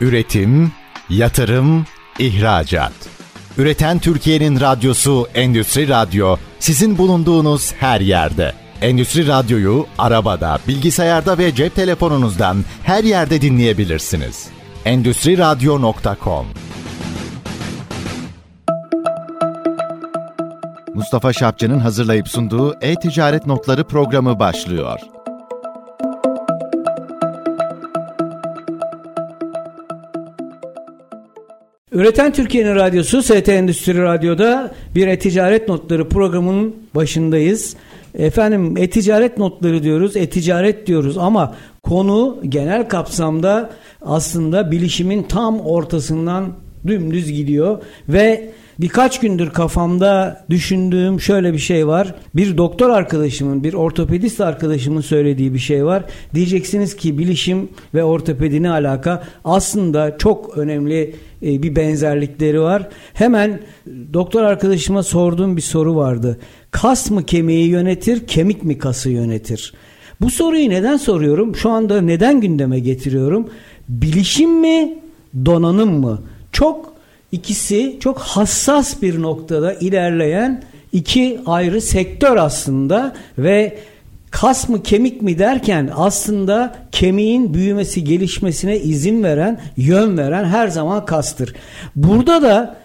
Üretim, yatırım, ihracat. Üreten Türkiye'nin radyosu Endüstri Radyo sizin bulunduğunuz her yerde. Endüstri Radyo'yu arabada, bilgisayarda ve cep telefonunuzdan her yerde dinleyebilirsiniz. Endüstri Radyo.com Mustafa Şapçı'nın hazırlayıp sunduğu E-Ticaret Notları programı başlıyor. Üreten Türkiye'nin radyosu ST Endüstri Radyo'da bir e-ticaret notları programının başındayız. Efendim e-ticaret notları diyoruz, e-ticaret diyoruz ama konu genel kapsamda aslında bilişimin tam ortasından dümdüz gidiyor ve birkaç gündür kafamda düşündüğüm şöyle bir şey var. Bir doktor arkadaşımın, bir ortopedist arkadaşımın söylediği bir şey var. Diyeceksiniz ki bilişim ve ortopedi ne alaka? Aslında çok önemli e, bir benzerlikleri var. Hemen doktor arkadaşıma sorduğum bir soru vardı. Kas mı kemiği yönetir, kemik mi kası yönetir? Bu soruyu neden soruyorum? Şu anda neden gündeme getiriyorum? Bilişim mi, donanım mı? Çok ikisi çok hassas bir noktada ilerleyen iki ayrı sektör aslında ve kas mı kemik mi derken aslında kemiğin büyümesi gelişmesine izin veren yön veren her zaman kastır. Burada da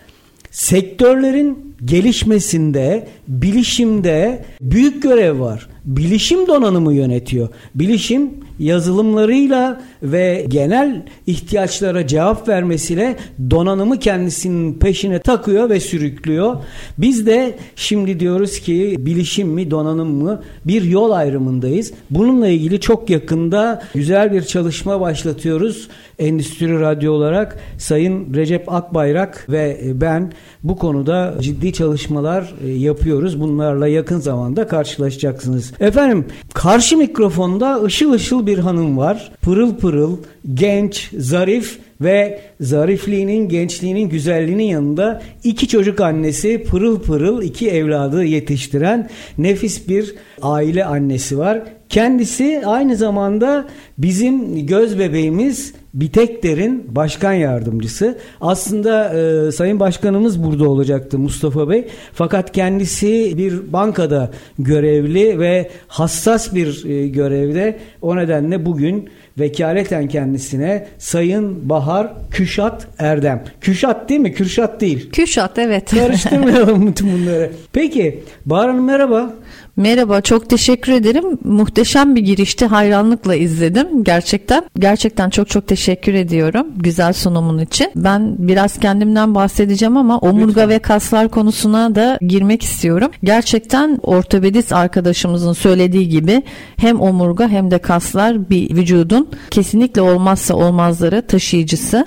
sektörlerin gelişmesinde bilişimde büyük görev var. Bilişim donanımı yönetiyor. Bilişim yazılımlarıyla ve genel ihtiyaçlara cevap vermesiyle donanımı kendisinin peşine takıyor ve sürüklüyor. Biz de şimdi diyoruz ki bilişim mi donanım mı bir yol ayrımındayız. Bununla ilgili çok yakında güzel bir çalışma başlatıyoruz. Endüstri Radyo olarak Sayın Recep Akbayrak ve ben bu konuda ciddi çalışmalar e, yapıyoruz. Bunlarla yakın zamanda karşılaşacaksınız. Efendim karşı mikrofonda ışıl ışıl bir hanım var. Pırıl pırıl, genç, zarif ve zarifliğinin, gençliğinin, güzelliğinin yanında iki çocuk annesi pırıl pırıl iki evladı yetiştiren nefis bir aile annesi var. Kendisi aynı zamanda bizim göz bebeğimiz Bitekder'in başkan yardımcısı. Aslında e, Sayın Başkanımız burada olacaktı Mustafa Bey. Fakat kendisi bir bankada görevli ve hassas bir e, görevde. O nedenle bugün vekaleten kendisine Sayın Bahar Küşat Erdem. Küşat değil mi? Kürşat değil. Küşat evet. Karıştırmayalım bütün bunları. Peki Bahar Hanım merhaba. Merhaba, çok teşekkür ederim. Muhteşem bir girişti, hayranlıkla izledim. Gerçekten, gerçekten çok çok teşekkür ediyorum güzel sunumun için. Ben biraz kendimden bahsedeceğim ama omurga Lütfen. ve kaslar konusuna da girmek istiyorum. Gerçekten ortopedist arkadaşımızın söylediği gibi hem omurga hem de kaslar bir vücudun kesinlikle olmazsa olmazları taşıyıcısı.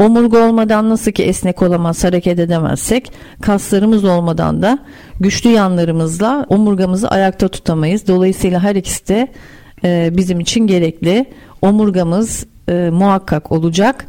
Omurga olmadan nasıl ki esnek olamaz, hareket edemezsek, kaslarımız olmadan da güçlü yanlarımızla omurgamızı ayakta tutamayız. Dolayısıyla her ikisi de e, bizim için gerekli. Omurgamız e, muhakkak olacak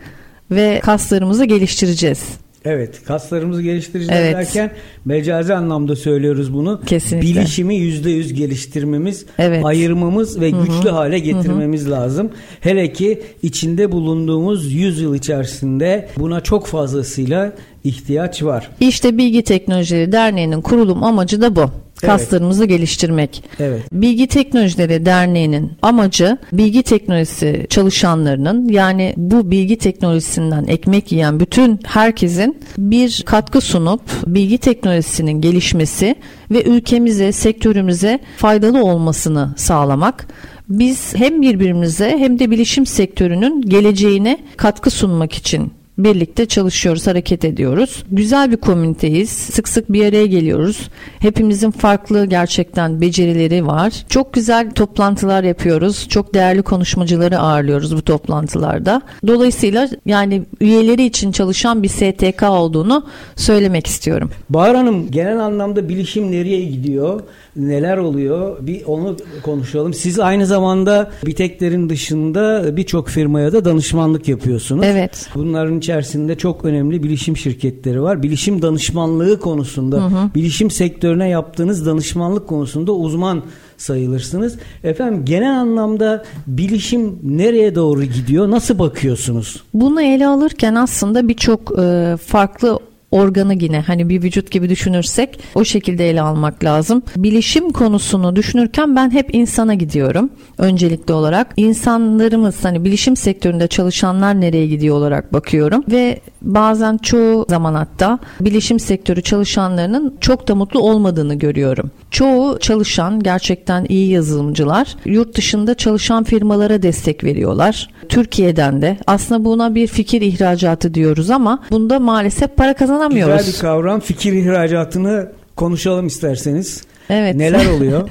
ve kaslarımızı geliştireceğiz. Evet kaslarımızı geliştireceğiz evet. derken mecazi anlamda söylüyoruz bunu. Kesinlikle. Bilişimi yüzde yüz geliştirmemiz, evet. ayırmamız ve Hı-hı. güçlü hale getirmemiz Hı-hı. lazım. Hele ki içinde bulunduğumuz yüzyıl içerisinde buna çok fazlasıyla ihtiyaç var. İşte Bilgi Teknolojileri Derneği'nin kurulum amacı da bu kaslarımızı evet. geliştirmek. Evet. Bilgi Teknolojileri Derneği'nin amacı bilgi teknolojisi çalışanlarının yani bu bilgi teknolojisinden ekmek yiyen bütün herkesin bir katkı sunup bilgi teknolojisinin gelişmesi ve ülkemize, sektörümüze faydalı olmasını sağlamak biz hem birbirimize hem de bilişim sektörünün geleceğine katkı sunmak için birlikte çalışıyoruz, hareket ediyoruz. Güzel bir komüniteyiz. Sık sık bir araya geliyoruz. Hepimizin farklı gerçekten becerileri var. Çok güzel toplantılar yapıyoruz. Çok değerli konuşmacıları ağırlıyoruz bu toplantılarda. Dolayısıyla yani üyeleri için çalışan bir STK olduğunu söylemek istiyorum. Bahar Hanım genel anlamda bilişim nereye gidiyor? Neler oluyor? Bir onu konuşalım. Siz aynı zamanda Biteklerin dışında birçok firmaya da danışmanlık yapıyorsunuz. Evet. Bunların içerisinde çok önemli bilişim şirketleri var. Bilişim danışmanlığı konusunda, hı hı. bilişim sektörüne yaptığınız danışmanlık konusunda uzman sayılırsınız. Efendim genel anlamda bilişim nereye doğru gidiyor? Nasıl bakıyorsunuz? Bunu ele alırken aslında birçok e, farklı organı yine hani bir vücut gibi düşünürsek o şekilde ele almak lazım. Bilişim konusunu düşünürken ben hep insana gidiyorum öncelikli olarak. İnsanlarımız hani bilişim sektöründe çalışanlar nereye gidiyor olarak bakıyorum ve bazen çoğu zaman hatta bilişim sektörü çalışanlarının çok da mutlu olmadığını görüyorum. Çoğu çalışan gerçekten iyi yazılımcılar yurt dışında çalışan firmalara destek veriyorlar. Türkiye'den de aslında buna bir fikir ihracatı diyoruz ama bunda maalesef para kazanamıyoruz. Güzel bir kavram fikir ihracatını konuşalım isterseniz. Evet. Neler oluyor?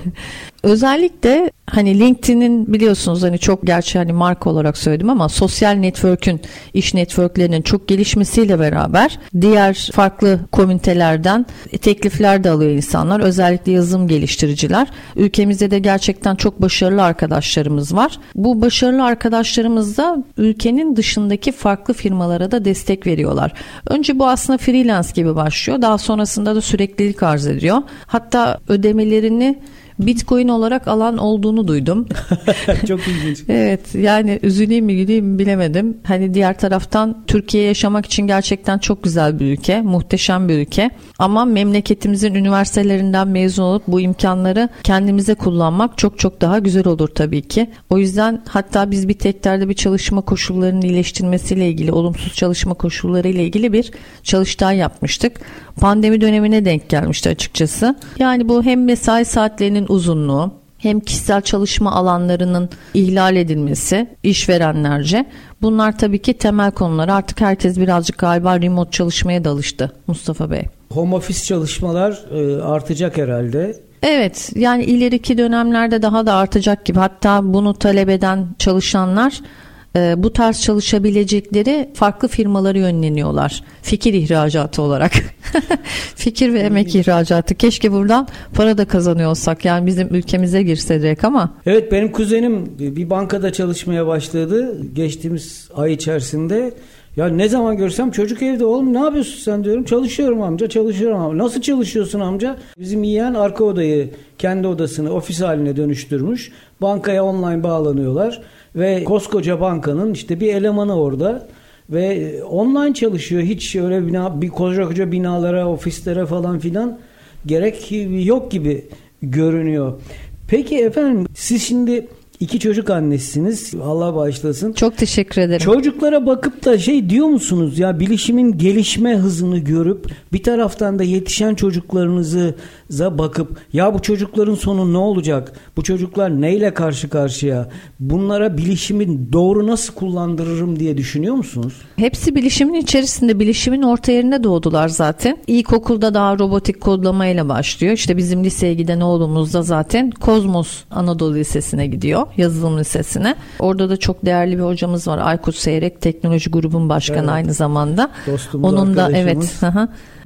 Özellikle hani LinkedIn'in biliyorsunuz hani çok gerçi hani marka olarak söyledim ama sosyal network'ün iş network'lerinin çok gelişmesiyle beraber diğer farklı komünitelerden teklifler de alıyor insanlar. Özellikle yazılım geliştiriciler. Ülkemizde de gerçekten çok başarılı arkadaşlarımız var. Bu başarılı arkadaşlarımız da ülkenin dışındaki farklı firmalara da destek veriyorlar. Önce bu aslında freelance gibi başlıyor. Daha sonrasında da süreklilik arz ediyor. Hatta ödemelerini Bitcoin olarak alan olduğunu duydum. Çok ilginç. evet yani üzüleyim mi güleyim mi bilemedim. Hani diğer taraftan Türkiye yaşamak için gerçekten çok güzel bir ülke. Muhteşem bir ülke. Ama memleketimizin üniversitelerinden mezun olup bu imkanları kendimize kullanmak çok çok daha güzel olur tabii ki. O yüzden hatta biz bir teklerde bir çalışma koşullarının iyileştirmesiyle ilgili olumsuz çalışma koşulları ile ilgili bir çalıştay yapmıştık. Pandemi dönemine denk gelmişti açıkçası. Yani bu hem mesai saatlerinin uzunluğu hem kişisel çalışma alanlarının ihlal edilmesi işverenlerce bunlar tabii ki temel konular. Artık herkes birazcık galiba remote çalışmaya da alıştı Mustafa Bey. Home office çalışmalar e, artacak herhalde. Evet yani ileriki dönemlerde daha da artacak gibi hatta bunu talep eden çalışanlar e, bu tarz çalışabilecekleri farklı firmaları yönleniyorlar. Fikir ihracatı olarak. Fikir ve emek ihracatı. Keşke buradan para da kazanıyor olsak. Yani bizim ülkemize girse direkt ama. Evet benim kuzenim bir bankada çalışmaya başladı. Geçtiğimiz ay içerisinde. Ya ne zaman görsem çocuk evde oğlum ne yapıyorsun sen diyorum. Çalışıyorum amca çalışıyorum amca. Nasıl çalışıyorsun amca? Bizim yeğen arka odayı kendi odasını ofis haline dönüştürmüş. Bankaya online bağlanıyorlar. Ve koskoca bankanın işte bir elemanı orada ve online çalışıyor. Hiç öyle bina, bir koca koca binalara, ofislere falan filan gerek yok gibi görünüyor. Peki efendim siz şimdi iki çocuk annesiniz. Allah bağışlasın. Çok teşekkür ederim. Çocuklara bakıp da şey diyor musunuz ya bilişimin gelişme hızını görüp bir taraftan da yetişen çocuklarınızı bakıp ya bu çocukların sonu ne olacak? Bu çocuklar neyle karşı karşıya? Bunlara bilişimin doğru nasıl kullandırırım diye düşünüyor musunuz? Hepsi bilişimin içerisinde, bilişimin orta yerine doğdular zaten. İlkokulda daha robotik kodlamayla başlıyor. İşte bizim liseye giden oğlumuz da zaten Kozmos Anadolu Lisesi'ne gidiyor. Yazılım Lisesi'ne. Orada da çok değerli bir hocamız var. Aykut Seyrek Teknoloji Grubun Başkanı evet. aynı zamanda. Dostumuz, Onun da evet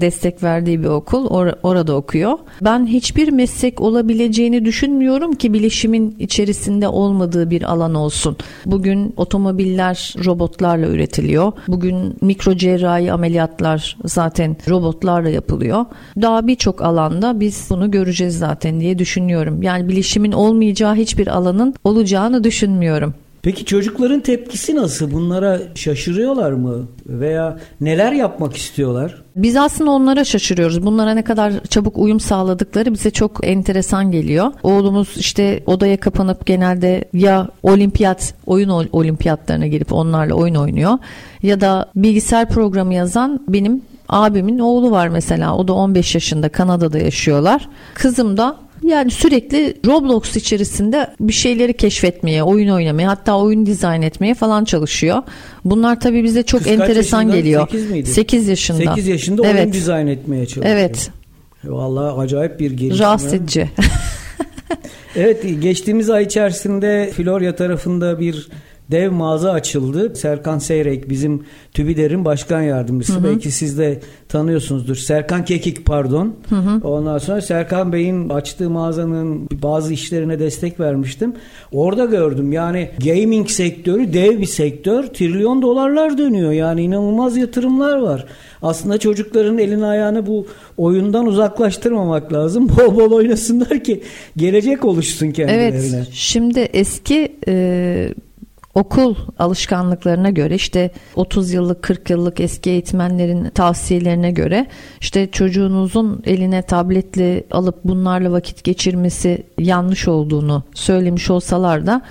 destek verdiği bir okul. Or- orada okuyor. Ben hiçbir meslek olabileceğini düşünmüyorum ki bilişimin içerisinde olmadığı bir alan olsun. Bugün otomobiller robotlarla üretiliyor. Bugün mikro cerrahi ameliyatlar zaten robotlarla yapılıyor. Daha birçok alanda biz bunu göreceğiz zaten diye düşünüyorum. Yani bilişimin olmayacağı hiçbir alanın olacağını düşünmüyorum. Peki çocukların tepkisi nasıl? Bunlara şaşırıyorlar mı? Veya neler yapmak istiyorlar? Biz aslında onlara şaşırıyoruz. Bunlara ne kadar çabuk uyum sağladıkları bize çok enteresan geliyor. Oğlumuz işte odaya kapanıp genelde ya olimpiyat, oyun olimpiyatlarına girip onlarla oyun oynuyor. Ya da bilgisayar programı yazan benim abimin oğlu var mesela. O da 15 yaşında Kanada'da yaşıyorlar. Kızım da yani sürekli Roblox içerisinde bir şeyleri keşfetmeye, oyun oynamaya, hatta oyun dizayn etmeye falan çalışıyor. Bunlar tabii bize çok Kız enteresan geliyor. 8 miydi? 8 yaşında. 8 yaşında evet. oyun dizayn etmeye çalışıyor. Evet. Vallahi acayip bir gelişme. Rahatsız edici. evet geçtiğimiz ay içerisinde Florya tarafında bir dev mağaza açıldı. Serkan Seyrek bizim TÜBİDER'in başkan yardımcısı. Hı hı. Belki siz de tanıyorsunuzdur. Serkan Kekik pardon. Hı hı. Ondan sonra Serkan Bey'in açtığı mağazanın bazı işlerine destek vermiştim. Orada gördüm yani gaming sektörü dev bir sektör. Trilyon dolarlar dönüyor. Yani inanılmaz yatırımlar var. Aslında çocukların elini ayağını bu oyundan uzaklaştırmamak lazım. Bol bol oynasınlar ki gelecek oluşsun kendilerine. Evet. Şimdi eski e, okul alışkanlıklarına göre işte 30 yıllık 40 yıllık eski eğitmenlerin tavsiyelerine göre işte çocuğunuzun eline tabletle alıp bunlarla vakit geçirmesi yanlış olduğunu söylemiş olsalar da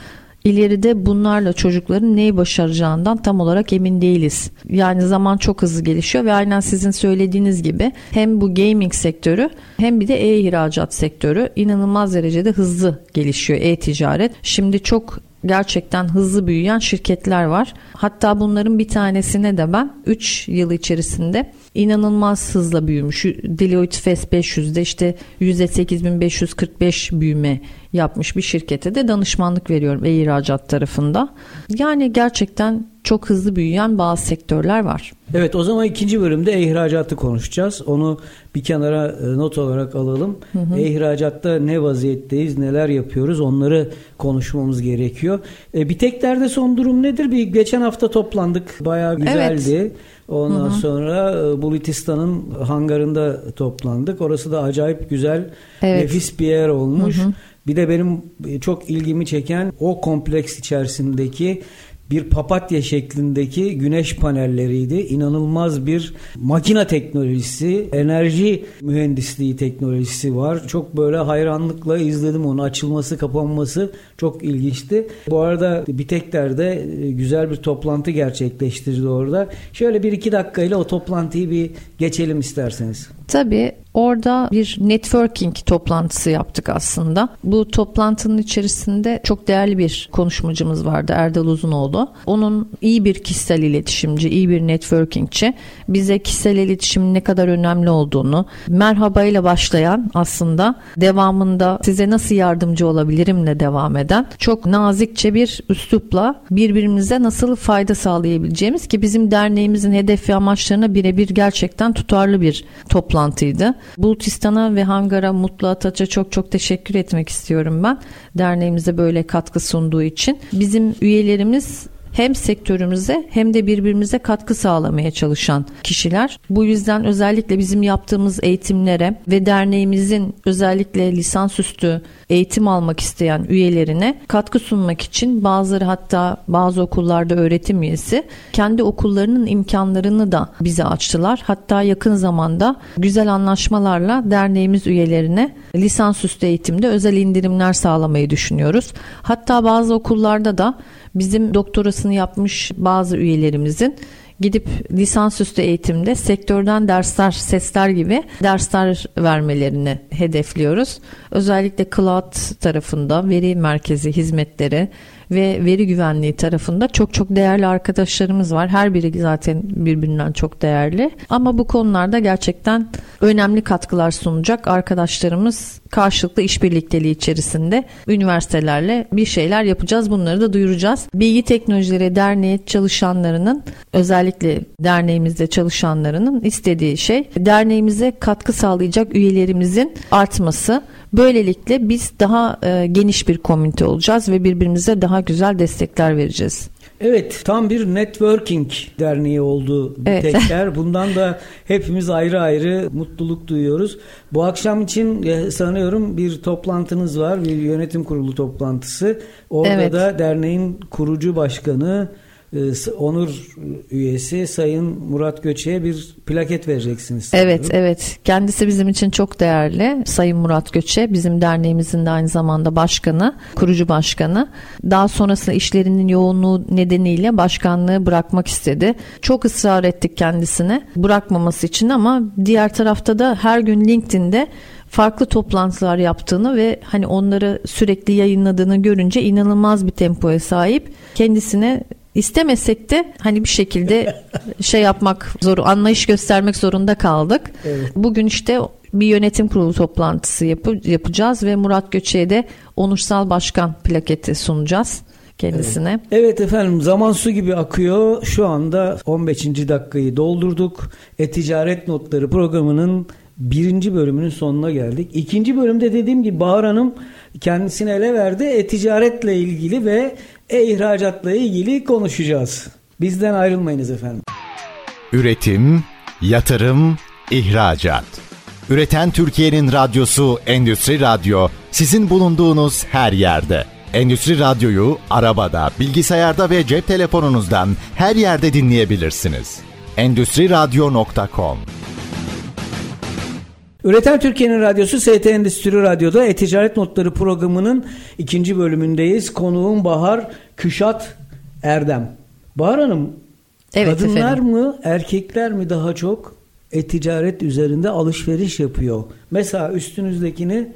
ileride bunlarla çocukların neyi başaracağından tam olarak emin değiliz. Yani zaman çok hızlı gelişiyor ve aynen sizin söylediğiniz gibi hem bu gaming sektörü hem bir de e-ihracat sektörü inanılmaz derecede hızlı gelişiyor e-ticaret. Şimdi çok gerçekten hızlı büyüyen şirketler var. Hatta bunların bir tanesine de ben 3 yıl içerisinde inanılmaz hızla büyümüş. Deloitte Fast 500'de işte %8545 büyüme yapmış bir şirkete de danışmanlık veriyorum e-ihracat tarafında. Yani gerçekten çok hızlı büyüyen bazı sektörler var. Evet o zaman ikinci bölümde e-ihracatı konuşacağız. Onu bir kenara e, not olarak alalım. Hı hı. E-ihracatta ne vaziyetteyiz, neler yapıyoruz onları konuşmamız gerekiyor. E, bir teklerde son durum nedir? Bir geçen hafta toplandık. Bayağı güzeldi. Evet. Ondan hı hı. sonra e, Bulutistan'ın hangarında toplandık. Orası da acayip güzel, evet. nefis bir yer olmuş. Hı hı. Bir de benim çok ilgimi çeken o kompleks içerisindeki bir papatya şeklindeki güneş panelleriydi. İnanılmaz bir makina teknolojisi, enerji mühendisliği teknolojisi var. Çok böyle hayranlıkla izledim onu. Açılması, kapanması çok ilginçti. Bu arada Bitekler'de e, güzel bir toplantı gerçekleştirdi orada. Şöyle bir iki dakikayla o toplantıyı bir geçelim isterseniz. Tabii Orada bir networking toplantısı yaptık aslında. Bu toplantının içerisinde çok değerli bir konuşmacımız vardı Erdal Uzunoğlu. Onun iyi bir kişisel iletişimci, iyi bir networkingçi. Bize kişisel iletişimin ne kadar önemli olduğunu, merhaba ile başlayan aslında devamında size nasıl yardımcı olabilirimle devam eden çok nazikçe bir üslupla birbirimize nasıl fayda sağlayabileceğimiz ki bizim derneğimizin hedef ve amaçlarına birebir gerçekten tutarlı bir toplantıydı. Bulutistan'a ve Hangar'a Mutlu Ataç'a çok çok teşekkür etmek istiyorum ben. Derneğimize böyle katkı sunduğu için. Bizim üyelerimiz hem sektörümüze hem de birbirimize katkı sağlamaya çalışan kişiler. Bu yüzden özellikle bizim yaptığımız eğitimlere ve derneğimizin özellikle lisansüstü eğitim almak isteyen üyelerine katkı sunmak için bazıları hatta bazı okullarda öğretim üyesi kendi okullarının imkanlarını da bize açtılar. Hatta yakın zamanda güzel anlaşmalarla derneğimiz üyelerine lisansüstü eğitimde özel indirimler sağlamayı düşünüyoruz. Hatta bazı okullarda da bizim doktorasını yapmış bazı üyelerimizin gidip lisansüstü eğitimde sektörden dersler, sesler gibi dersler vermelerini hedefliyoruz. Özellikle cloud tarafında veri merkezi hizmetleri ve veri güvenliği tarafında çok çok değerli arkadaşlarımız var. Her biri zaten birbirinden çok değerli. Ama bu konularda gerçekten önemli katkılar sunacak arkadaşlarımız karşılıklı işbirlikteliği içerisinde üniversitelerle bir şeyler yapacağız. Bunları da duyuracağız. Bilgi Teknolojileri Derneği çalışanlarının özellikle derneğimizde çalışanlarının istediği şey derneğimize katkı sağlayacak üyelerimizin artması. Böylelikle biz daha e, geniş bir komünite olacağız ve birbirimize daha güzel destekler vereceğiz. Evet tam bir networking derneği oldu evet. tekrar. Bundan da hepimiz ayrı ayrı mutluluk duyuyoruz. Bu akşam için e, sanıyorum bir toplantınız var. Bir yönetim kurulu toplantısı. Orada evet. da derneğin kurucu başkanı onur üyesi Sayın Murat Göçe'ye bir plaket vereceksiniz. Sanırım. Evet, evet. Kendisi bizim için çok değerli. Sayın Murat Göçe bizim derneğimizin de aynı zamanda başkanı, kurucu başkanı. Daha sonrasında işlerinin yoğunluğu nedeniyle başkanlığı bırakmak istedi. Çok ısrar ettik kendisine bırakmaması için ama diğer tarafta da her gün LinkedIn'de farklı toplantılar yaptığını ve hani onları sürekli yayınladığını görünce inanılmaz bir tempoya sahip. Kendisine istemesek de hani bir şekilde şey yapmak zor, anlayış göstermek zorunda kaldık. Evet. Bugün işte bir yönetim kurulu toplantısı yapı, yapacağız ve Murat Göçe'ye de onursal başkan plaketi sunacağız. kendisine. Evet. evet efendim zaman su gibi akıyor. Şu anda 15. dakikayı doldurduk. E-Ticaret Notları programının birinci bölümünün sonuna geldik. İkinci bölümde dediğim gibi Bahar Hanım kendisine ele verdi. E-ticaretle ilgili ve e-ihracatla ilgili konuşacağız. Bizden ayrılmayınız efendim. Üretim, yatırım, ihracat. Üreten Türkiye'nin radyosu Endüstri Radyo sizin bulunduğunuz her yerde. Endüstri Radyo'yu arabada, bilgisayarda ve cep telefonunuzdan her yerde dinleyebilirsiniz. Endüstri Radyo.com Üreten Türkiye'nin radyosu ST Endüstri Radyo'da E-Ticaret Notları programının ikinci bölümündeyiz. Konuğum Bahar Küşat Erdem. Bahar Hanım, evet, kadınlar efendim. mı erkekler mi daha çok e-ticaret üzerinde alışveriş yapıyor? Mesela üstünüzdekini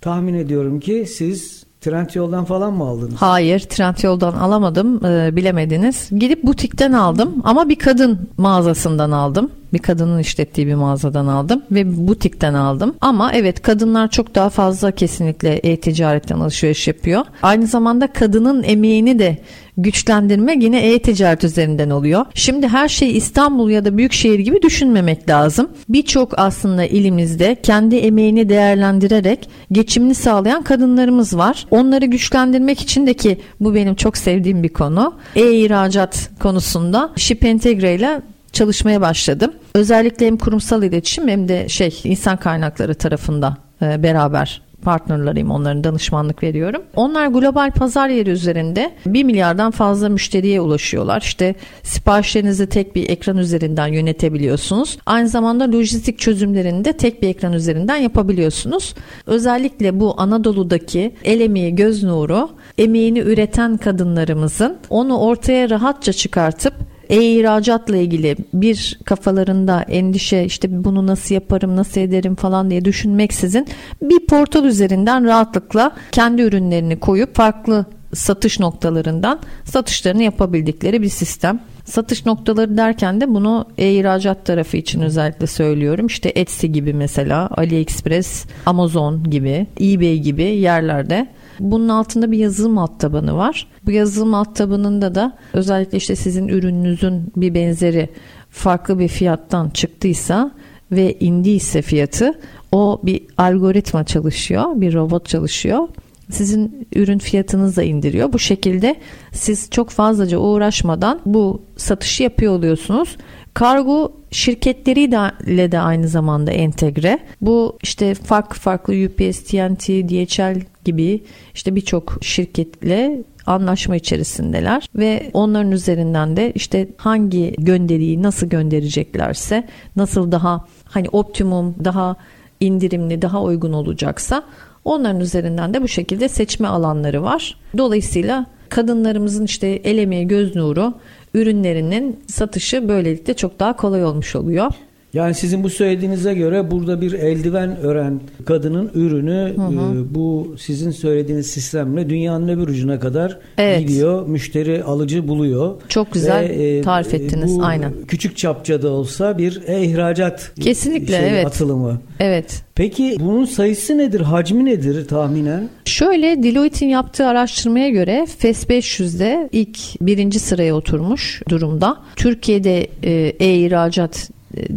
tahmin ediyorum ki siz Trendyol'dan falan mı aldınız? Hayır Trendyol'dan alamadım e, bilemediniz. Gidip butikten aldım ama bir kadın mağazasından aldım. Bir kadının işlettiği bir mağazadan aldım ve butikten aldım. Ama evet kadınlar çok daha fazla kesinlikle e-ticaretten alışveriş yapıyor. Aynı zamanda kadının emeğini de güçlendirme yine e-ticaret üzerinden oluyor. Şimdi her şey İstanbul ya da büyükşehir gibi düşünmemek lazım. Birçok aslında ilimizde kendi emeğini değerlendirerek geçimini sağlayan kadınlarımız var. Onları güçlendirmek için de ki bu benim çok sevdiğim bir konu. E-ihracat konusunda Ship ile çalışmaya başladım. Özellikle hem kurumsal iletişim hem de şey insan kaynakları tarafında e, beraber partnerlarıyım onların danışmanlık veriyorum. Onlar global pazar yeri üzerinde 1 milyardan fazla müşteriye ulaşıyorlar. İşte siparişlerinizi tek bir ekran üzerinden yönetebiliyorsunuz. Aynı zamanda lojistik çözümlerini de tek bir ekran üzerinden yapabiliyorsunuz. Özellikle bu Anadolu'daki el emeği göz nuru emeğini üreten kadınlarımızın onu ortaya rahatça çıkartıp e-ihracatla ilgili bir kafalarında endişe işte bunu nasıl yaparım nasıl ederim falan diye düşünmeksizin bir portal üzerinden rahatlıkla kendi ürünlerini koyup farklı satış noktalarından satışlarını yapabildikleri bir sistem. Satış noktaları derken de bunu e-ihracat tarafı için özellikle söylüyorum. İşte Etsy gibi mesela, AliExpress, Amazon gibi, eBay gibi yerlerde bunun altında bir yazılım alt tabanı var. Bu yazılım alt tabanında da özellikle işte sizin ürününüzün bir benzeri farklı bir fiyattan çıktıysa ve indiyse fiyatı o bir algoritma çalışıyor, bir robot çalışıyor. Sizin ürün fiyatınızı da indiriyor. Bu şekilde siz çok fazlaca uğraşmadan bu satışı yapıyor oluyorsunuz. Kargo şirketleriyle de aynı zamanda entegre. Bu işte farklı farklı UPS, TNT, DHL gibi işte birçok şirketle anlaşma içerisindeler ve onların üzerinden de işte hangi gönderiyi nasıl göndereceklerse nasıl daha hani optimum daha indirimli daha uygun olacaksa onların üzerinden de bu şekilde seçme alanları var. Dolayısıyla kadınlarımızın işte el emeği göz nuru ürünlerinin satışı böylelikle çok daha kolay olmuş oluyor. Yani sizin bu söylediğinize göre burada bir eldiven ören kadının ürünü hı hı. E, bu sizin söylediğiniz sistemle dünyanın öbür ucuna kadar evet. gidiyor. Müşteri alıcı buluyor. Çok güzel Ve, e, tarif ettiniz bu aynen. Küçük çapça da olsa bir e-ihracat Kesinlikle şey, evet. atılımı. Evet. Peki bunun sayısı nedir? Hacmi nedir tahminen? Şöyle Deloitte'in yaptığı araştırmaya göre FES 500'de ilk birinci sıraya oturmuş durumda. Türkiye'de e, e-ihracat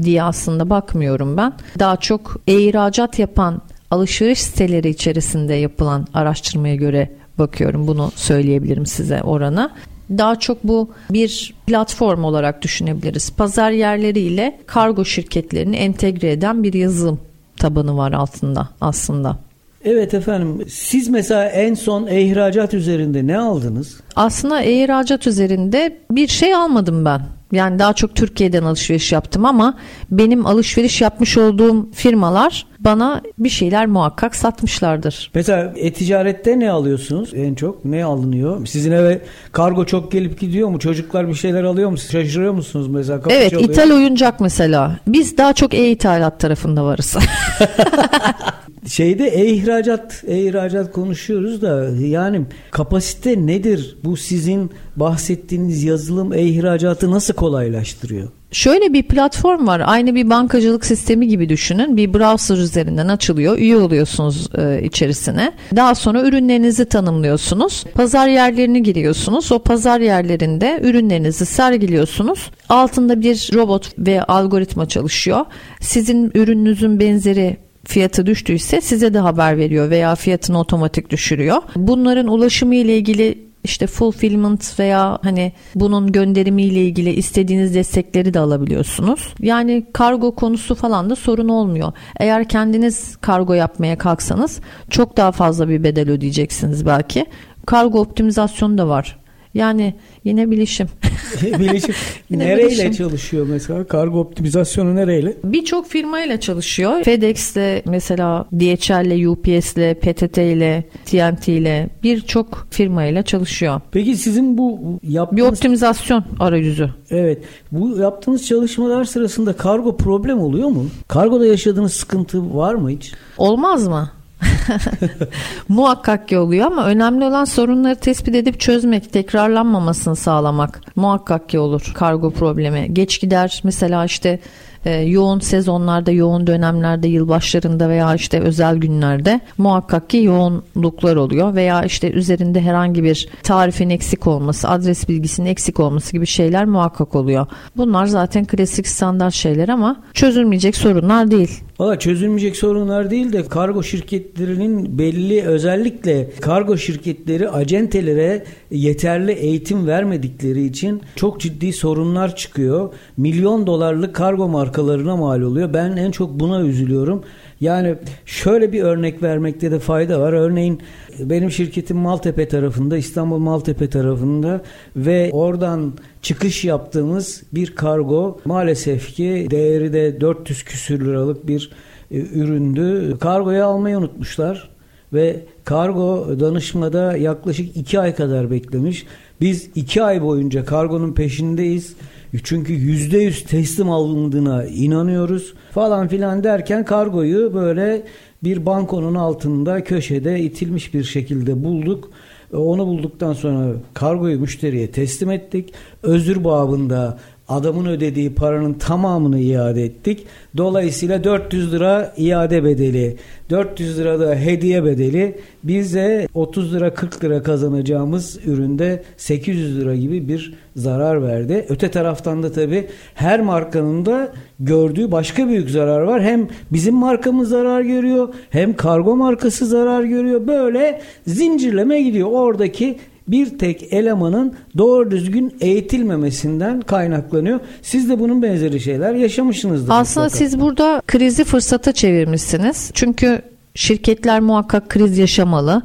diye aslında bakmıyorum ben. Daha çok e-ihracat yapan alışveriş siteleri içerisinde yapılan araştırmaya göre bakıyorum. Bunu söyleyebilirim size oranı. Daha çok bu bir platform olarak düşünebiliriz. Pazar yerleriyle kargo şirketlerini entegre eden bir yazılım tabanı var altında aslında. Evet efendim. Siz mesela en son e-ihracat üzerinde ne aldınız? Aslında e-ihracat üzerinde bir şey almadım ben. Yani daha çok Türkiye'den alışveriş yaptım ama benim alışveriş yapmış olduğum firmalar bana bir şeyler muhakkak satmışlardır. Mesela e-ticarette ne alıyorsunuz en çok? Ne alınıyor? Sizin eve kargo çok gelip gidiyor mu? Çocuklar bir şeyler alıyor mu? Şaşırıyor musunuz mesela? Kapı evet çalıyor. ithal oyuncak mesela. Biz daha çok e-ithalat tarafında varız. Şeyde e-ihracat, e-ihracat konuşuyoruz da yani kapasite nedir? Bu sizin bahsettiğiniz yazılım e-ihracatı nasıl kolaylaştırıyor? Şöyle bir platform var. Aynı bir bankacılık sistemi gibi düşünün. Bir browser üzerinden açılıyor. Üye oluyorsunuz e, içerisine. Daha sonra ürünlerinizi tanımlıyorsunuz. Pazar yerlerini giriyorsunuz. O pazar yerlerinde ürünlerinizi sergiliyorsunuz. Altında bir robot ve algoritma çalışıyor. Sizin ürününüzün benzeri fiyatı düştüyse size de haber veriyor veya fiyatını otomatik düşürüyor. Bunların ulaşımı ile ilgili işte fulfillment veya hani bunun gönderimiyle ilgili istediğiniz destekleri de alabiliyorsunuz. Yani kargo konusu falan da sorun olmuyor. Eğer kendiniz kargo yapmaya kalksanız çok daha fazla bir bedel ödeyeceksiniz belki. Kargo optimizasyonu da var. Yani yine bilişim. bilişim. Yine nereyle bilişim. çalışıyor mesela? Kargo optimizasyonu nereyle? Birçok firmayla çalışıyor. FedEx'le mesela DHL'le, UPS'le, PTT'yle, TNT'yle birçok firmayla çalışıyor. Peki sizin bu Bir yaptığınız optimizasyon arayüzü. Evet. Bu yaptığınız çalışmalar sırasında kargo problem oluyor mu? Kargoda yaşadığınız sıkıntı var mı hiç? Olmaz mı? Muhakkak ki oluyor ama önemli olan sorunları tespit edip çözmek, tekrarlanmamasını sağlamak. Muhakkak ki olur kargo problemi. Geç gider mesela işte e, yoğun sezonlarda, yoğun dönemlerde, yılbaşlarında veya işte özel günlerde muhakkak ki yoğunluklar oluyor veya işte üzerinde herhangi bir tarifin eksik olması, adres bilgisinin eksik olması gibi şeyler muhakkak oluyor. Bunlar zaten klasik standart şeyler ama çözülmeyecek sorunlar değil. Valla çözülmeyecek sorunlar değil de kargo şirketlerinin belli özellikle kargo şirketleri acentelere yeterli eğitim vermedikleri için çok ciddi sorunlar çıkıyor. Milyon dolarlık kargo markalarına mal oluyor. Ben en çok buna üzülüyorum. Yani şöyle bir örnek vermekte de fayda var. Örneğin benim şirketim Maltepe tarafında, İstanbul Maltepe tarafında ve oradan çıkış yaptığımız bir kargo maalesef ki değeri de 400 küsür liralık bir e, üründü. Kargoyu almayı unutmuşlar ve kargo danışmada yaklaşık 2 ay kadar beklemiş. Biz 2 ay boyunca kargonun peşindeyiz. Çünkü %100 teslim alındığına inanıyoruz falan filan derken kargoyu böyle bir bankonun altında köşede itilmiş bir şekilde bulduk. Onu bulduktan sonra kargoyu müşteriye teslim ettik. Özür babında adamın ödediği paranın tamamını iade ettik. Dolayısıyla 400 lira iade bedeli, 400 lira da hediye bedeli bize 30 lira 40 lira kazanacağımız üründe 800 lira gibi bir zarar verdi. Öte taraftan da tabii her markanın da gördüğü başka büyük zarar var. Hem bizim markamız zarar görüyor hem kargo markası zarar görüyor. Böyle zincirleme gidiyor. Oradaki bir tek elemanın doğru düzgün eğitilmemesinden kaynaklanıyor. Siz de bunun benzeri şeyler yaşamışsınızdır. Aslında mutlaka. siz burada krizi fırsata çevirmişsiniz. Çünkü şirketler muhakkak kriz yaşamalı.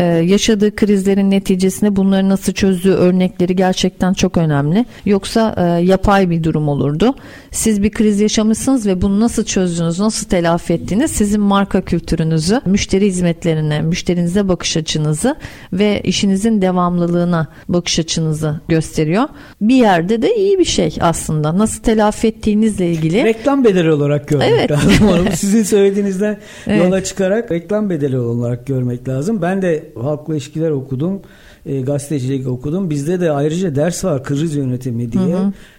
Ee, yaşadığı krizlerin neticesinde bunları nasıl çözdüğü örnekleri gerçekten çok önemli. Yoksa e, yapay bir durum olurdu. Siz bir kriz yaşamışsınız ve bunu nasıl çözdünüz, nasıl telafi ettiğiniz sizin marka kültürünüzü, müşteri hizmetlerine, müşterinize bakış açınızı ve işinizin devamlılığına bakış açınızı gösteriyor. Bir yerde de iyi bir şey aslında. Nasıl telafi ettiğinizle ilgili. Reklam bedeli olarak görmek Evet. lazım. Sizin söylediğinizden Evet. yola çıkarak reklam bedeli olarak görmek lazım. Ben de halkla ilişkiler okudum. E, gazetecilik okudum. Bizde de ayrıca ders var kriz yönetimi diye.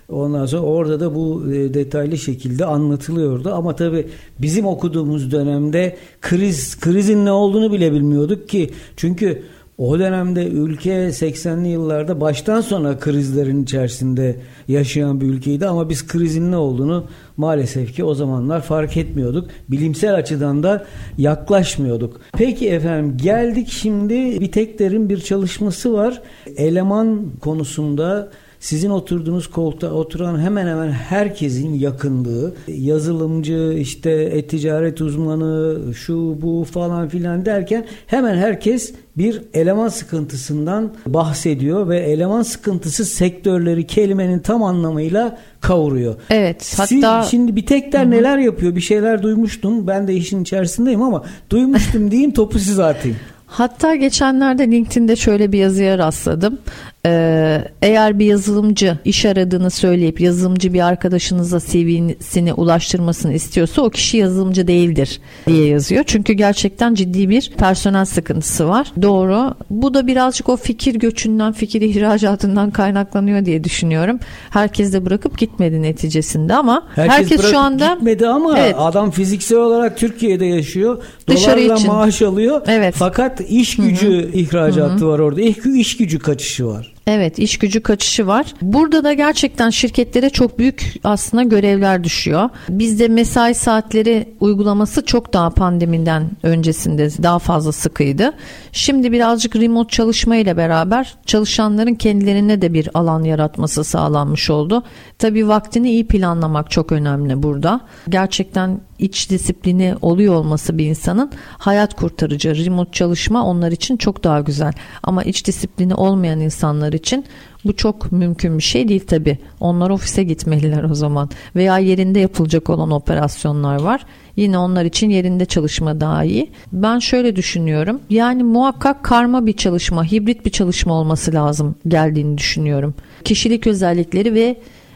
Ondan sonra orada da bu e, detaylı şekilde anlatılıyordu. Ama tabii bizim okuduğumuz dönemde kriz krizin ne olduğunu bile bilmiyorduk ki. Çünkü o dönemde ülke 80'li yıllarda baştan sona krizlerin içerisinde yaşayan bir ülkeydi ama biz krizin ne olduğunu maalesef ki o zamanlar fark etmiyorduk. Bilimsel açıdan da yaklaşmıyorduk. Peki efendim geldik şimdi bir teklerin bir çalışması var. Eleman konusunda sizin oturduğunuz koltuğa oturan hemen hemen herkesin yakındığı yazılımcı işte e-ticaret uzmanı şu bu falan filan derken hemen herkes bir eleman sıkıntısından bahsediyor ve eleman sıkıntısı sektörleri kelimenin tam anlamıyla kavuruyor. Evet, Siz hatta şimdi bir tekler neler yapıyor bir şeyler duymuştum ben de işin içerisindeyim ama duymuştum diyeyim topu size atayım. Hatta geçenlerde LinkedIn'de şöyle bir yazıya rastladım. Ee, eğer bir yazılımcı iş aradığını söyleyip yazılımcı bir arkadaşınıza CV'sini ulaştırmasını istiyorsa o kişi yazılımcı değildir diye yazıyor. Çünkü gerçekten ciddi bir personel sıkıntısı var. Doğru. Bu da birazcık o fikir göçünden, fikir ihracatından kaynaklanıyor diye düşünüyorum. Herkes de bırakıp gitmedi neticesinde ama herkes, herkes şu anda gitmedi ama evet. adam fiziksel olarak Türkiye'de yaşıyor. Dolarla için. maaş alıyor. Evet. Fakat iş gücü Hı-hı. ihracatı Hı-hı. var orada. İş, iş gücü kaçışı var. Evet iş gücü kaçışı var. Burada da gerçekten şirketlere çok büyük aslında görevler düşüyor. Bizde mesai saatleri uygulaması çok daha pandemiden öncesinde daha fazla sıkıydı. Şimdi birazcık remote çalışma ile beraber çalışanların kendilerine de bir alan yaratması sağlanmış oldu. Tabii vaktini iyi planlamak çok önemli burada. Gerçekten iç disiplini oluyor olması bir insanın hayat kurtarıcı. Remote çalışma onlar için çok daha güzel. Ama iç disiplini olmayan insanlar için bu çok mümkün bir şey değil tabi. Onlar ofise gitmeliler o zaman. Veya yerinde yapılacak olan operasyonlar var. Yine onlar için yerinde çalışma daha iyi. Ben şöyle düşünüyorum. Yani muhakkak karma bir çalışma, hibrit bir çalışma olması lazım geldiğini düşünüyorum. Kişilik özellikleri ve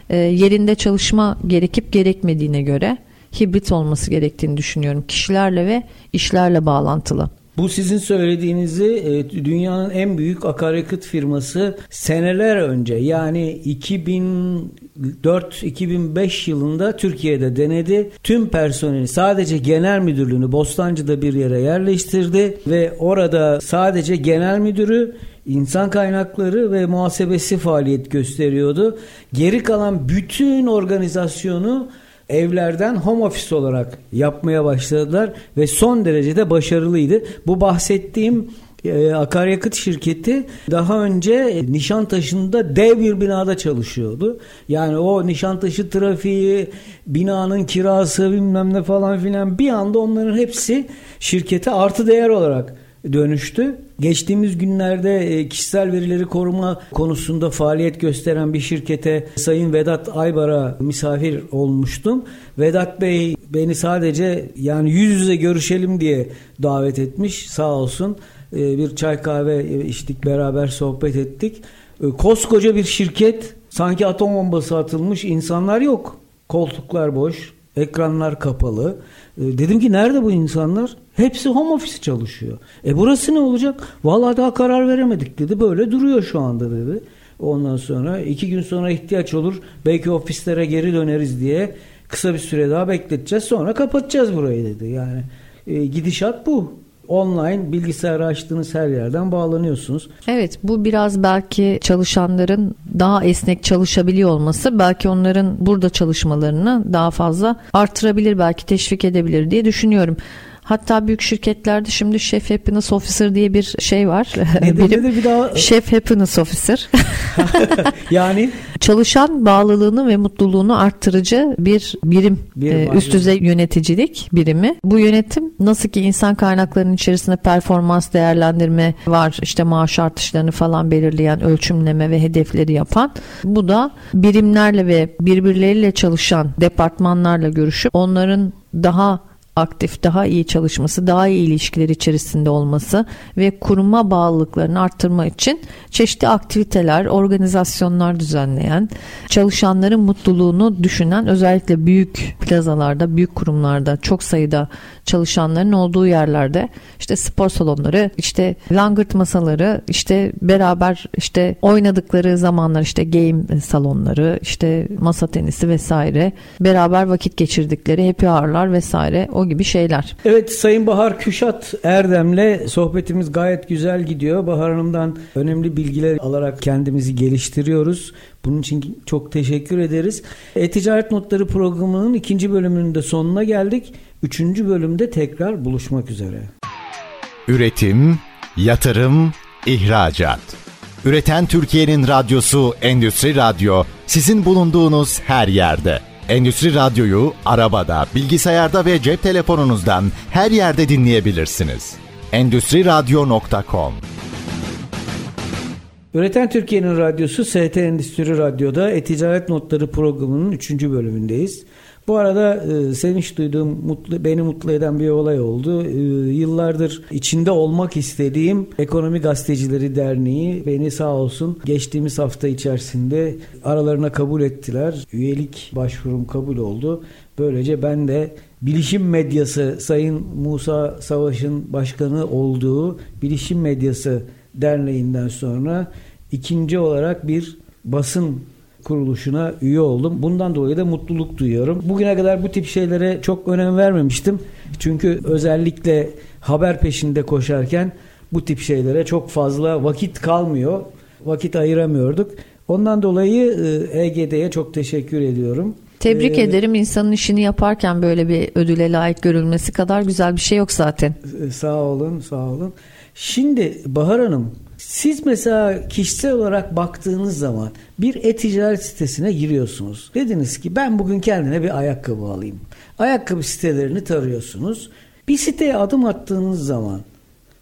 e, yerinde çalışma gerekip gerekmediğine göre hibrit olması gerektiğini düşünüyorum. Kişilerle ve işlerle bağlantılı. Bu sizin söylediğinizi e, dünyanın en büyük akaryakıt firması seneler önce yani 2004-2005 yılında Türkiye'de denedi. Tüm personeli sadece genel müdürlüğünü Bostancı'da bir yere yerleştirdi ve orada sadece genel müdürü insan kaynakları ve muhasebesi faaliyet gösteriyordu. Geri kalan bütün organizasyonu evlerden home office olarak yapmaya başladılar ve son derecede başarılıydı. Bu bahsettiğim e, akaryakıt şirketi daha önce Nişantaşı'nda dev bir binada çalışıyordu. Yani o Nişantaşı trafiği, binanın kirası bilmem ne falan filan bir anda onların hepsi şirkete artı değer olarak dönüştü. Geçtiğimiz günlerde e, kişisel verileri koruma konusunda faaliyet gösteren bir şirkete Sayın Vedat Aybar'a misafir olmuştum. Vedat Bey beni sadece yani yüz yüze görüşelim diye davet etmiş sağ olsun. E, bir çay kahve içtik beraber sohbet ettik. E, koskoca bir şirket sanki atom bombası atılmış insanlar yok. Koltuklar boş, ekranlar kapalı. Dedim ki nerede bu insanlar? Hepsi home office çalışıyor. E burası ne olacak? Vallahi daha karar veremedik dedi. Böyle duruyor şu anda dedi. Ondan sonra iki gün sonra ihtiyaç olur. Belki ofislere geri döneriz diye kısa bir süre daha bekleteceğiz. Sonra kapatacağız burayı dedi. Yani e, gidişat bu online bilgisayarı açtığınız her yerden bağlanıyorsunuz. Evet bu biraz belki çalışanların daha esnek çalışabiliyor olması belki onların burada çalışmalarını daha fazla artırabilir belki teşvik edebilir diye düşünüyorum. Hatta büyük şirketlerde şimdi Chef Happiness Officer diye bir şey var. Nedir, Birim, nedir bir daha? Chef Happiness Officer. yani? Çalışan bağlılığını ve mutluluğunu arttırıcı bir birim. bir e, üst düzey yöneticilik birimi. Bu yönetim nasıl ki insan kaynaklarının içerisinde performans değerlendirme var. işte maaş artışlarını falan belirleyen ölçümleme ve hedefleri yapan. Bu da birimlerle ve birbirleriyle çalışan departmanlarla görüşüp onların daha aktif, daha iyi çalışması, daha iyi ilişkiler içerisinde olması ve kuruma bağlılıklarını arttırma için çeşitli aktiviteler, organizasyonlar düzenleyen, çalışanların mutluluğunu düşünen özellikle büyük plazalarda, büyük kurumlarda çok sayıda çalışanların olduğu yerlerde işte spor salonları, işte langırt masaları, işte beraber işte oynadıkları zamanlar işte game salonları, işte masa tenisi vesaire, beraber vakit geçirdikleri happy hour'lar vesaire o gibi şeyler. Evet Sayın Bahar Küşat Erdem'le sohbetimiz gayet güzel gidiyor. Bahar Hanım'dan önemli bilgiler alarak kendimizi geliştiriyoruz. Bunun için çok teşekkür ederiz. E-Ticaret Notları programının ikinci bölümünün de sonuna geldik. Üçüncü bölümde tekrar buluşmak üzere. Üretim, yatırım, ihracat. Üreten Türkiye'nin radyosu Endüstri Radyo sizin bulunduğunuz her yerde. Endüstri Radyo'yu arabada, bilgisayarda ve cep telefonunuzdan her yerde dinleyebilirsiniz. Endüstri Radyo.com Üreten Türkiye'nin radyosu ST Endüstri Radyo'da E-Ticaret Notları programının 3. bölümündeyiz. Bu arada e, sevinç duyduğum, mutlu, beni mutlu eden bir olay oldu. E, yıllardır içinde olmak istediğim Ekonomi Gazetecileri Derneği beni sağ olsun geçtiğimiz hafta içerisinde aralarına kabul ettiler. Üyelik başvurum kabul oldu. Böylece ben de Bilişim Medyası Sayın Musa Savaş'ın başkanı olduğu Bilişim Medyası Derneği'nden sonra ikinci olarak bir basın kuruluşuna üye oldum. Bundan dolayı da mutluluk duyuyorum. Bugüne kadar bu tip şeylere çok önem vermemiştim. Çünkü özellikle haber peşinde koşarken bu tip şeylere çok fazla vakit kalmıyor. Vakit ayıramıyorduk. Ondan dolayı EGD'ye çok teşekkür ediyorum. Tebrik ee, ederim. İnsanın işini yaparken böyle bir ödüle layık görülmesi kadar güzel bir şey yok zaten. E, sağ olun, sağ olun. Şimdi Bahar Hanım, siz mesela kişisel olarak baktığınız zaman bir e-ticaret sitesine giriyorsunuz. Dediniz ki ben bugün kendine bir ayakkabı alayım. Ayakkabı sitelerini tarıyorsunuz. Bir siteye adım attığınız zaman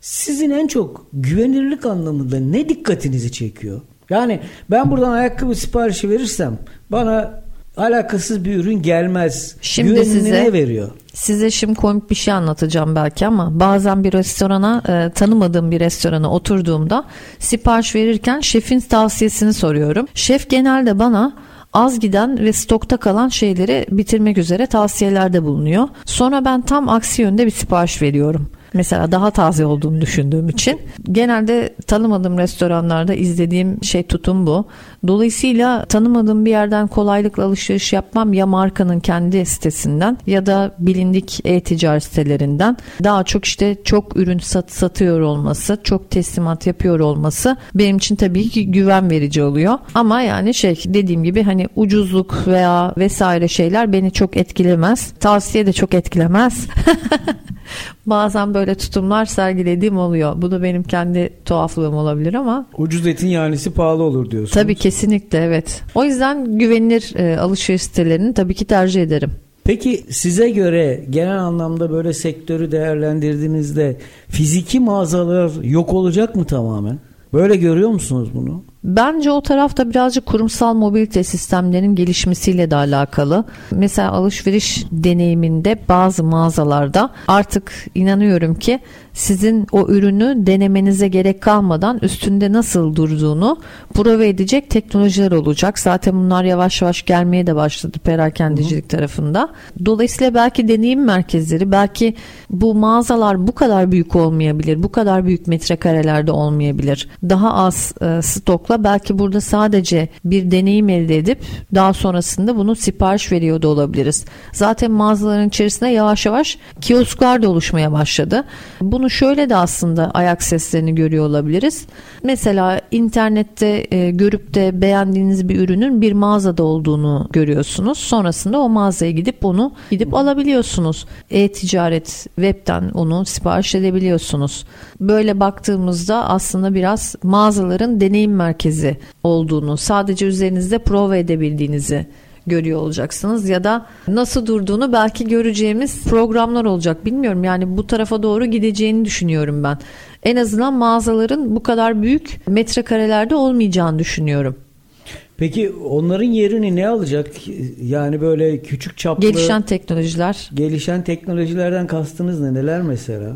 sizin en çok güvenirlik anlamında ne dikkatinizi çekiyor? Yani ben buradan ayakkabı siparişi verirsem bana alakasız bir ürün gelmez. Şimdi size veriyor. Size şimdi komik bir şey anlatacağım belki ama bazen bir restorana e, tanımadığım bir restorana oturduğumda sipariş verirken şefin tavsiyesini soruyorum. Şef genelde bana az giden ve stokta kalan şeyleri bitirmek üzere tavsiyelerde bulunuyor. Sonra ben tam aksi yönde bir sipariş veriyorum. Mesela daha taze olduğunu düşündüğüm için. Genelde tanımadığım restoranlarda izlediğim şey tutum bu. Dolayısıyla tanımadığım bir yerden kolaylıkla alışveriş yapmam ya markanın kendi sitesinden ya da bilindik e-ticaret sitelerinden. Daha çok işte çok ürün sat, satıyor olması, çok teslimat yapıyor olması benim için tabii ki güven verici oluyor. Ama yani şey dediğim gibi hani ucuzluk veya vesaire şeyler beni çok etkilemez. Tavsiye de çok etkilemez. Bazen böyle tutumlar sergilediğim oluyor. Bu da benim kendi tuhaflığım olabilir ama. Ucuz etin yanisi pahalı olur diyorsun. Tabii kesinlikle evet. O yüzden güvenilir e, alışveriş sitelerini tabii ki tercih ederim. Peki size göre genel anlamda böyle sektörü değerlendirdiğinizde fiziki mağazalar yok olacak mı tamamen? Böyle görüyor musunuz bunu? Bence o tarafta birazcık kurumsal mobilite sistemlerinin gelişmesiyle de alakalı. Mesela alışveriş deneyiminde bazı mağazalarda artık inanıyorum ki sizin o ürünü denemenize gerek kalmadan üstünde nasıl durduğunu prova edecek teknolojiler olacak. Zaten bunlar yavaş yavaş gelmeye de başladı perakendecilik tarafında. Dolayısıyla belki deneyim merkezleri, belki bu mağazalar bu kadar büyük olmayabilir, bu kadar büyük metrekarelerde olmayabilir. Daha az e, stokla belki burada sadece bir deneyim elde edip daha sonrasında bunu sipariş veriyor da olabiliriz. Zaten mağazaların içerisinde yavaş yavaş kiosklar da oluşmaya başladı. Bunu bunu şöyle de aslında ayak seslerini görüyor olabiliriz. Mesela internette e, görüp de beğendiğiniz bir ürünün bir mağazada olduğunu görüyorsunuz. Sonrasında o mağazaya gidip onu gidip alabiliyorsunuz. E-ticaret webten onu sipariş edebiliyorsunuz. Böyle baktığımızda aslında biraz mağazaların deneyim merkezi olduğunu, sadece üzerinizde prova edebildiğinizi görüyor olacaksınız ya da nasıl durduğunu belki göreceğimiz programlar olacak. Bilmiyorum yani bu tarafa doğru gideceğini düşünüyorum ben. En azından mağazaların bu kadar büyük metrekarelerde olmayacağını düşünüyorum. Peki onların yerini ne alacak? Yani böyle küçük çaplı gelişen teknolojiler. Gelişen teknolojilerden kastınız ne? Neler mesela?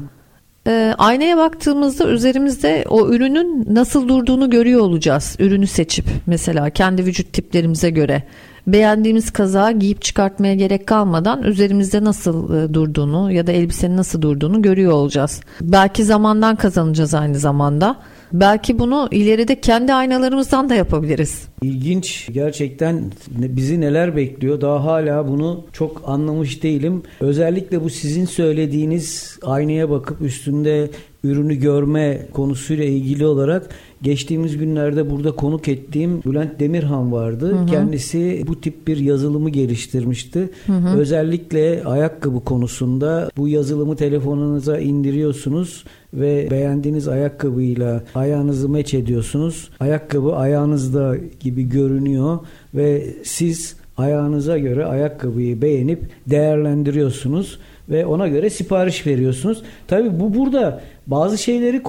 E, aynaya baktığımızda üzerimizde o ürünün nasıl durduğunu görüyor olacağız. Ürünü seçip mesela kendi vücut tiplerimize göre beğendiğimiz kazağı giyip çıkartmaya gerek kalmadan üzerimizde nasıl e, durduğunu ya da elbisenin nasıl durduğunu görüyor olacağız. Belki zamandan kazanacağız aynı zamanda. Belki bunu ileride kendi aynalarımızdan da yapabiliriz. İlginç gerçekten bizi neler bekliyor daha hala bunu çok anlamış değilim. Özellikle bu sizin söylediğiniz aynaya bakıp üstünde ürünü görme konusuyla ilgili olarak geçtiğimiz günlerde burada konuk ettiğim Bülent Demirhan vardı. Hı hı. Kendisi bu tip bir yazılımı geliştirmişti. Hı hı. Özellikle ayakkabı konusunda bu yazılımı telefonunuza indiriyorsunuz ve beğendiğiniz ayakkabıyla ayağınızı meç ediyorsunuz. Ayakkabı ayağınızda gibi görünüyor ve siz ayağınıza göre ayakkabıyı beğenip değerlendiriyorsunuz ve ona göre sipariş veriyorsunuz. Tabi bu burada bazı şeyleri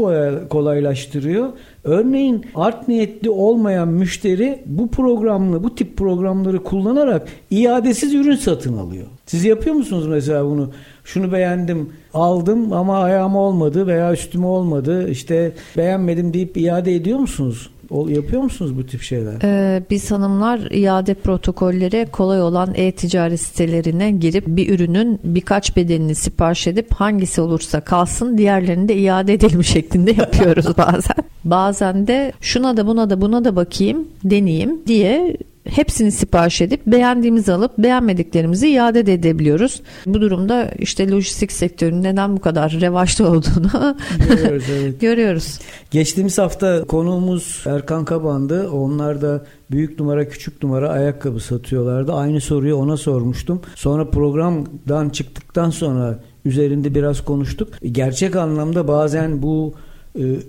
kolaylaştırıyor. Örneğin art niyetli olmayan müşteri bu programlı, bu tip programları kullanarak iadesiz ürün satın alıyor. Siz yapıyor musunuz mesela bunu? Şunu beğendim, aldım ama ayağıma olmadı veya üstüme olmadı. İşte beğenmedim deyip iade ediyor musunuz? Yapıyor musunuz bu tip şeyler? Ee, biz hanımlar iade protokolleri kolay olan e-ticaret sitelerine girip bir ürünün birkaç bedenini sipariş edip hangisi olursa kalsın diğerlerini de iade edelim şeklinde yapıyoruz bazen. Bazen de şuna da buna da buna da bakayım deneyeyim diye hepsini sipariş edip beğendiğimizi alıp beğenmediklerimizi iade de edebiliyoruz. Bu durumda işte lojistik sektörünün neden bu kadar revaçta olduğunu görüyoruz. Evet. görüyoruz. Geçtiğimiz hafta konuğumuz Erkan Kaban'dı. Onlar da büyük numara küçük numara ayakkabı satıyorlardı. Aynı soruyu ona sormuştum. Sonra programdan çıktıktan sonra üzerinde biraz konuştuk. Gerçek anlamda bazen bu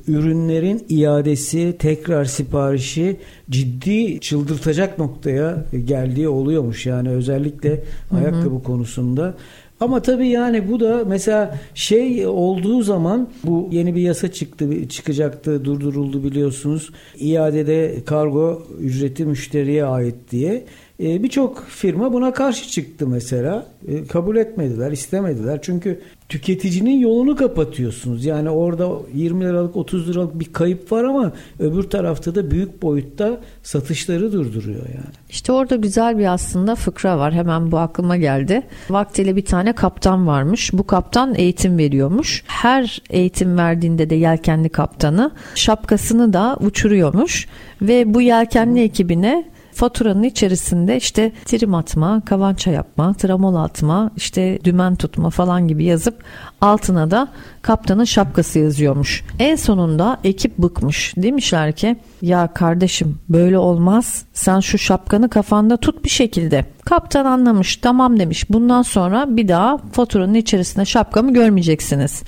ürünlerin iadesi, tekrar siparişi ciddi çıldırtacak noktaya geldiği oluyormuş. Yani özellikle hı hı. ayakkabı konusunda. Ama tabii yani bu da mesela şey olduğu zaman bu yeni bir yasa çıktı çıkacaktı durduruldu biliyorsunuz. İadede kargo ücreti müşteriye ait diye. Ee, birçok firma buna karşı çıktı mesela. Ee, kabul etmediler, istemediler. Çünkü tüketicinin yolunu kapatıyorsunuz. Yani orada 20 liralık 30 liralık bir kayıp var ama öbür tarafta da büyük boyutta satışları durduruyor yani. İşte orada güzel bir aslında fıkra var. Hemen bu aklıma geldi. Vaktiyle bir tane kaptan varmış. Bu kaptan eğitim veriyormuş. Her eğitim verdiğinde de yelkenli kaptanı şapkasını da uçuruyormuş ve bu yelkenli ekibine faturanın içerisinde işte trim atma, kavança yapma, tramol atma, işte dümen tutma falan gibi yazıp altına da kaptanın şapkası yazıyormuş. En sonunda ekip bıkmış. Demişler ki ya kardeşim böyle olmaz. Sen şu şapkanı kafanda tut bir şekilde. Kaptan anlamış tamam demiş. Bundan sonra bir daha faturanın içerisinde şapkamı görmeyeceksiniz.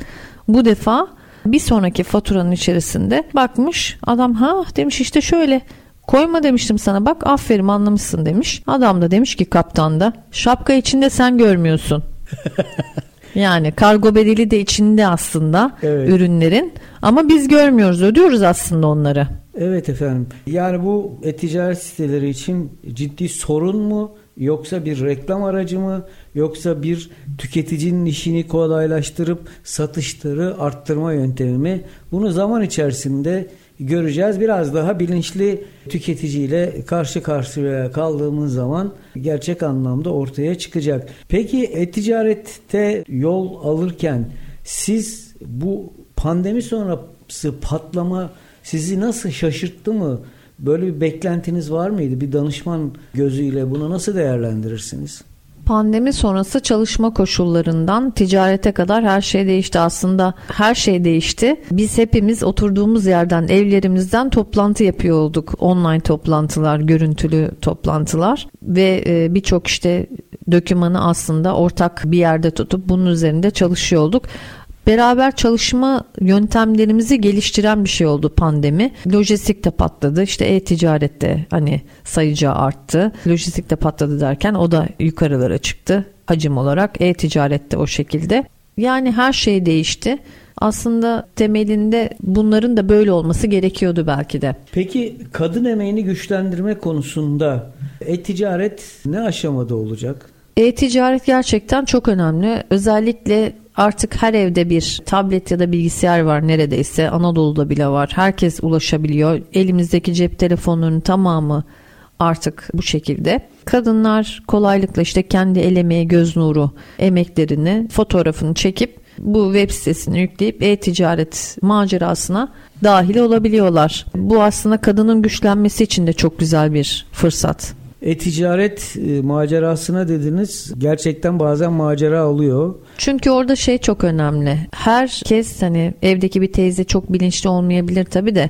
Bu defa bir sonraki faturanın içerisinde bakmış adam ha demiş işte şöyle Koyma demiştim sana bak aferin anlamışsın demiş. Adam da demiş ki kaptan da şapka içinde sen görmüyorsun. yani kargo bedeli de içinde aslında evet. ürünlerin ama biz görmüyoruz ödüyoruz aslında onları. Evet efendim. Yani bu e-ticaret siteleri için ciddi sorun mu yoksa bir reklam aracı mı yoksa bir tüketicinin işini kolaylaştırıp satışları arttırma yöntemi mi? Bunu zaman içerisinde göreceğiz. Biraz daha bilinçli tüketiciyle karşı karşıya kaldığımız zaman gerçek anlamda ortaya çıkacak. Peki e-ticarette yol alırken siz bu pandemi sonrası patlama sizi nasıl şaşırttı mı? Böyle bir beklentiniz var mıydı? Bir danışman gözüyle bunu nasıl değerlendirirsiniz? Pandemi sonrası çalışma koşullarından ticarete kadar her şey değişti. Aslında her şey değişti. Biz hepimiz oturduğumuz yerden, evlerimizden toplantı yapıyor olduk. Online toplantılar, görüntülü toplantılar ve e, birçok işte dokümanı aslında ortak bir yerde tutup bunun üzerinde çalışıyor olduk beraber çalışma yöntemlerimizi geliştiren bir şey oldu pandemi. Lojistik de patladı. İşte e-ticarette hani sayıca arttı. Lojistik de patladı derken o da yukarılara çıktı hacim olarak. E-ticarette o şekilde. Yani her şey değişti. Aslında temelinde bunların da böyle olması gerekiyordu belki de. Peki kadın emeğini güçlendirme konusunda e-ticaret ne aşamada olacak? E-ticaret gerçekten çok önemli. Özellikle Artık her evde bir tablet ya da bilgisayar var neredeyse. Anadolu'da bile var. Herkes ulaşabiliyor. Elimizdeki cep telefonlarının tamamı artık bu şekilde. Kadınlar kolaylıkla işte kendi el emeği, göz nuru emeklerini, fotoğrafını çekip bu web sitesini yükleyip e-ticaret macerasına dahil olabiliyorlar. Bu aslında kadının güçlenmesi için de çok güzel bir fırsat. E-ticaret e, macerasına dediniz. Gerçekten bazen macera oluyor. Çünkü orada şey çok önemli. Herkes hani evdeki bir teyze çok bilinçli olmayabilir tabii de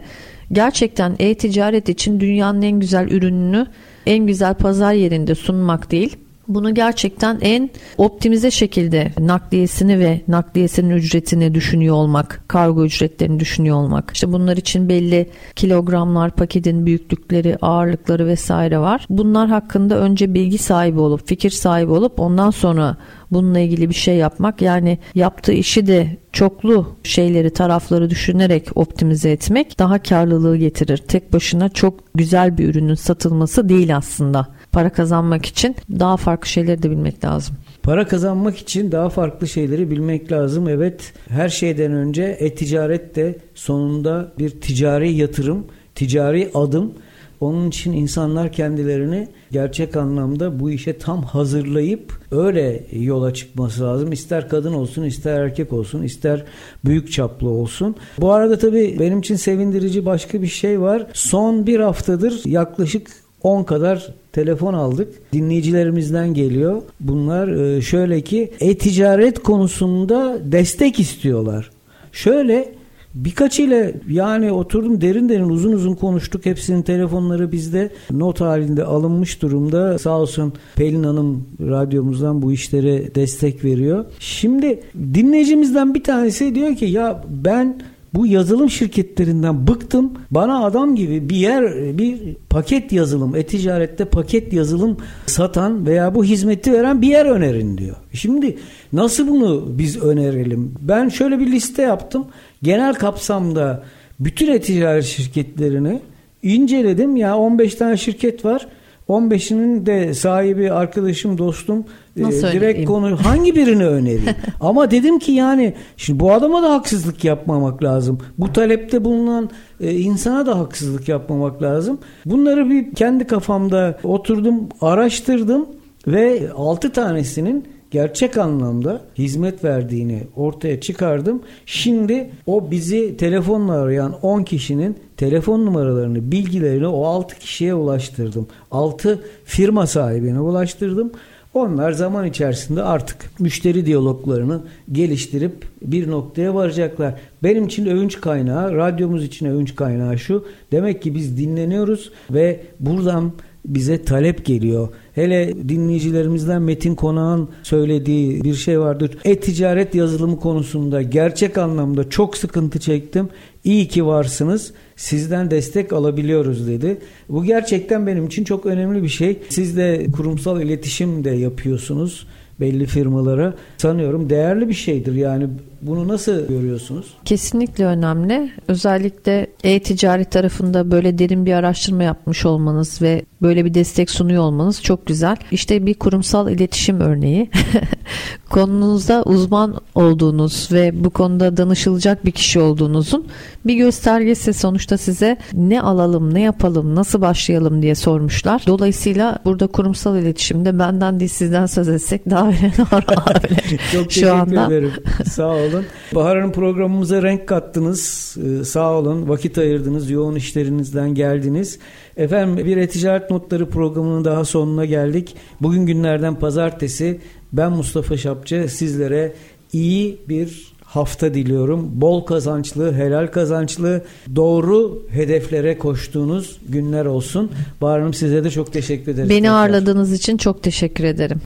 gerçekten e-ticaret için dünyanın en güzel ürününü en güzel pazar yerinde sunmak değil. Bunu gerçekten en optimize şekilde nakliyesini ve nakliyesinin ücretini düşünüyor olmak, kargo ücretlerini düşünüyor olmak. İşte bunlar için belli kilogramlar, paketin büyüklükleri, ağırlıkları vesaire var. Bunlar hakkında önce bilgi sahibi olup, fikir sahibi olup ondan sonra bununla ilgili bir şey yapmak yani yaptığı işi de çoklu şeyleri tarafları düşünerek optimize etmek daha karlılığı getirir. Tek başına çok güzel bir ürünün satılması değil aslında. Para kazanmak için daha farklı şeyleri de bilmek lazım. Para kazanmak için daha farklı şeyleri bilmek lazım. Evet her şeyden önce e-ticaret de sonunda bir ticari yatırım, ticari adım. Onun için insanlar kendilerini gerçek anlamda bu işe tam hazırlayıp öyle yola çıkması lazım. İster kadın olsun, ister erkek olsun, ister büyük çaplı olsun. Bu arada tabii benim için sevindirici başka bir şey var. Son bir haftadır yaklaşık 10 kadar telefon aldık. Dinleyicilerimizden geliyor. Bunlar e, şöyle ki e-ticaret konusunda destek istiyorlar. Şöyle Birkaç ile yani oturdum derin derin uzun uzun konuştuk. Hepsinin telefonları bizde not halinde alınmış durumda. Sağ olsun Pelin Hanım radyomuzdan bu işlere destek veriyor. Şimdi dinleyicimizden bir tanesi diyor ki ya ben bu yazılım şirketlerinden bıktım. Bana adam gibi bir yer bir paket yazılım, e-ticarette paket yazılım satan veya bu hizmeti veren bir yer önerin diyor. Şimdi nasıl bunu biz önerelim? Ben şöyle bir liste yaptım. Genel kapsamda bütün e-ticaret şirketlerini inceledim. Ya 15 tane şirket var. 15'inin de sahibi arkadaşım dostum e, Nasıl direkt önereyim? konu hangi birini önereyim? Ama dedim ki yani şimdi bu adama da haksızlık yapmamak lazım. Bu talepte bulunan e, insana da haksızlık yapmamak lazım. Bunları bir kendi kafamda oturdum, araştırdım ve 6 tanesinin gerçek anlamda hizmet verdiğini ortaya çıkardım. Şimdi o bizi telefonla arayan 10 kişinin telefon numaralarını, bilgilerini o 6 kişiye ulaştırdım. 6 firma sahibine ulaştırdım. Onlar zaman içerisinde artık müşteri diyaloglarını geliştirip bir noktaya varacaklar. Benim için övünç kaynağı, radyomuz için övünç kaynağı şu. Demek ki biz dinleniyoruz ve buradan bize talep geliyor. Hele dinleyicilerimizden Metin Konağ'ın söylediği bir şey vardır. E-ticaret yazılımı konusunda gerçek anlamda çok sıkıntı çektim. İyi ki varsınız. Sizden destek alabiliyoruz dedi. Bu gerçekten benim için çok önemli bir şey. Siz de kurumsal iletişim de yapıyorsunuz belli firmalara. Sanıyorum değerli bir şeydir. Yani bunu nasıl görüyorsunuz? Kesinlikle önemli. Özellikle e-ticaret tarafında böyle derin bir araştırma yapmış olmanız ve böyle bir destek sunuyor olmanız çok güzel. İşte bir kurumsal iletişim örneği. Konunuzda uzman olduğunuz ve bu konuda danışılacak bir kişi olduğunuzun bir göstergesi sonuçta size ne alalım, ne yapalım, nasıl başlayalım diye sormuşlar. Dolayısıyla burada kurumsal iletişimde benden değil sizden söz etsek daha olabilir. Çok teşekkür Şu anda. ederim. Sağ olun. Bahar Hanım programımıza renk kattınız. Ee, Sağ olun. Vakit ayırdınız. Yoğun işlerinizden geldiniz. Efendim bir e-ticaret notları programının daha sonuna geldik. Bugün günlerden pazartesi. Ben Mustafa Şapçı sizlere iyi bir hafta diliyorum. Bol kazançlı, helal kazançlı, doğru hedeflere koştuğunuz günler olsun. Bahar Hanım size de çok teşekkür ederim. Beni tekrar. ağırladığınız için çok teşekkür ederim.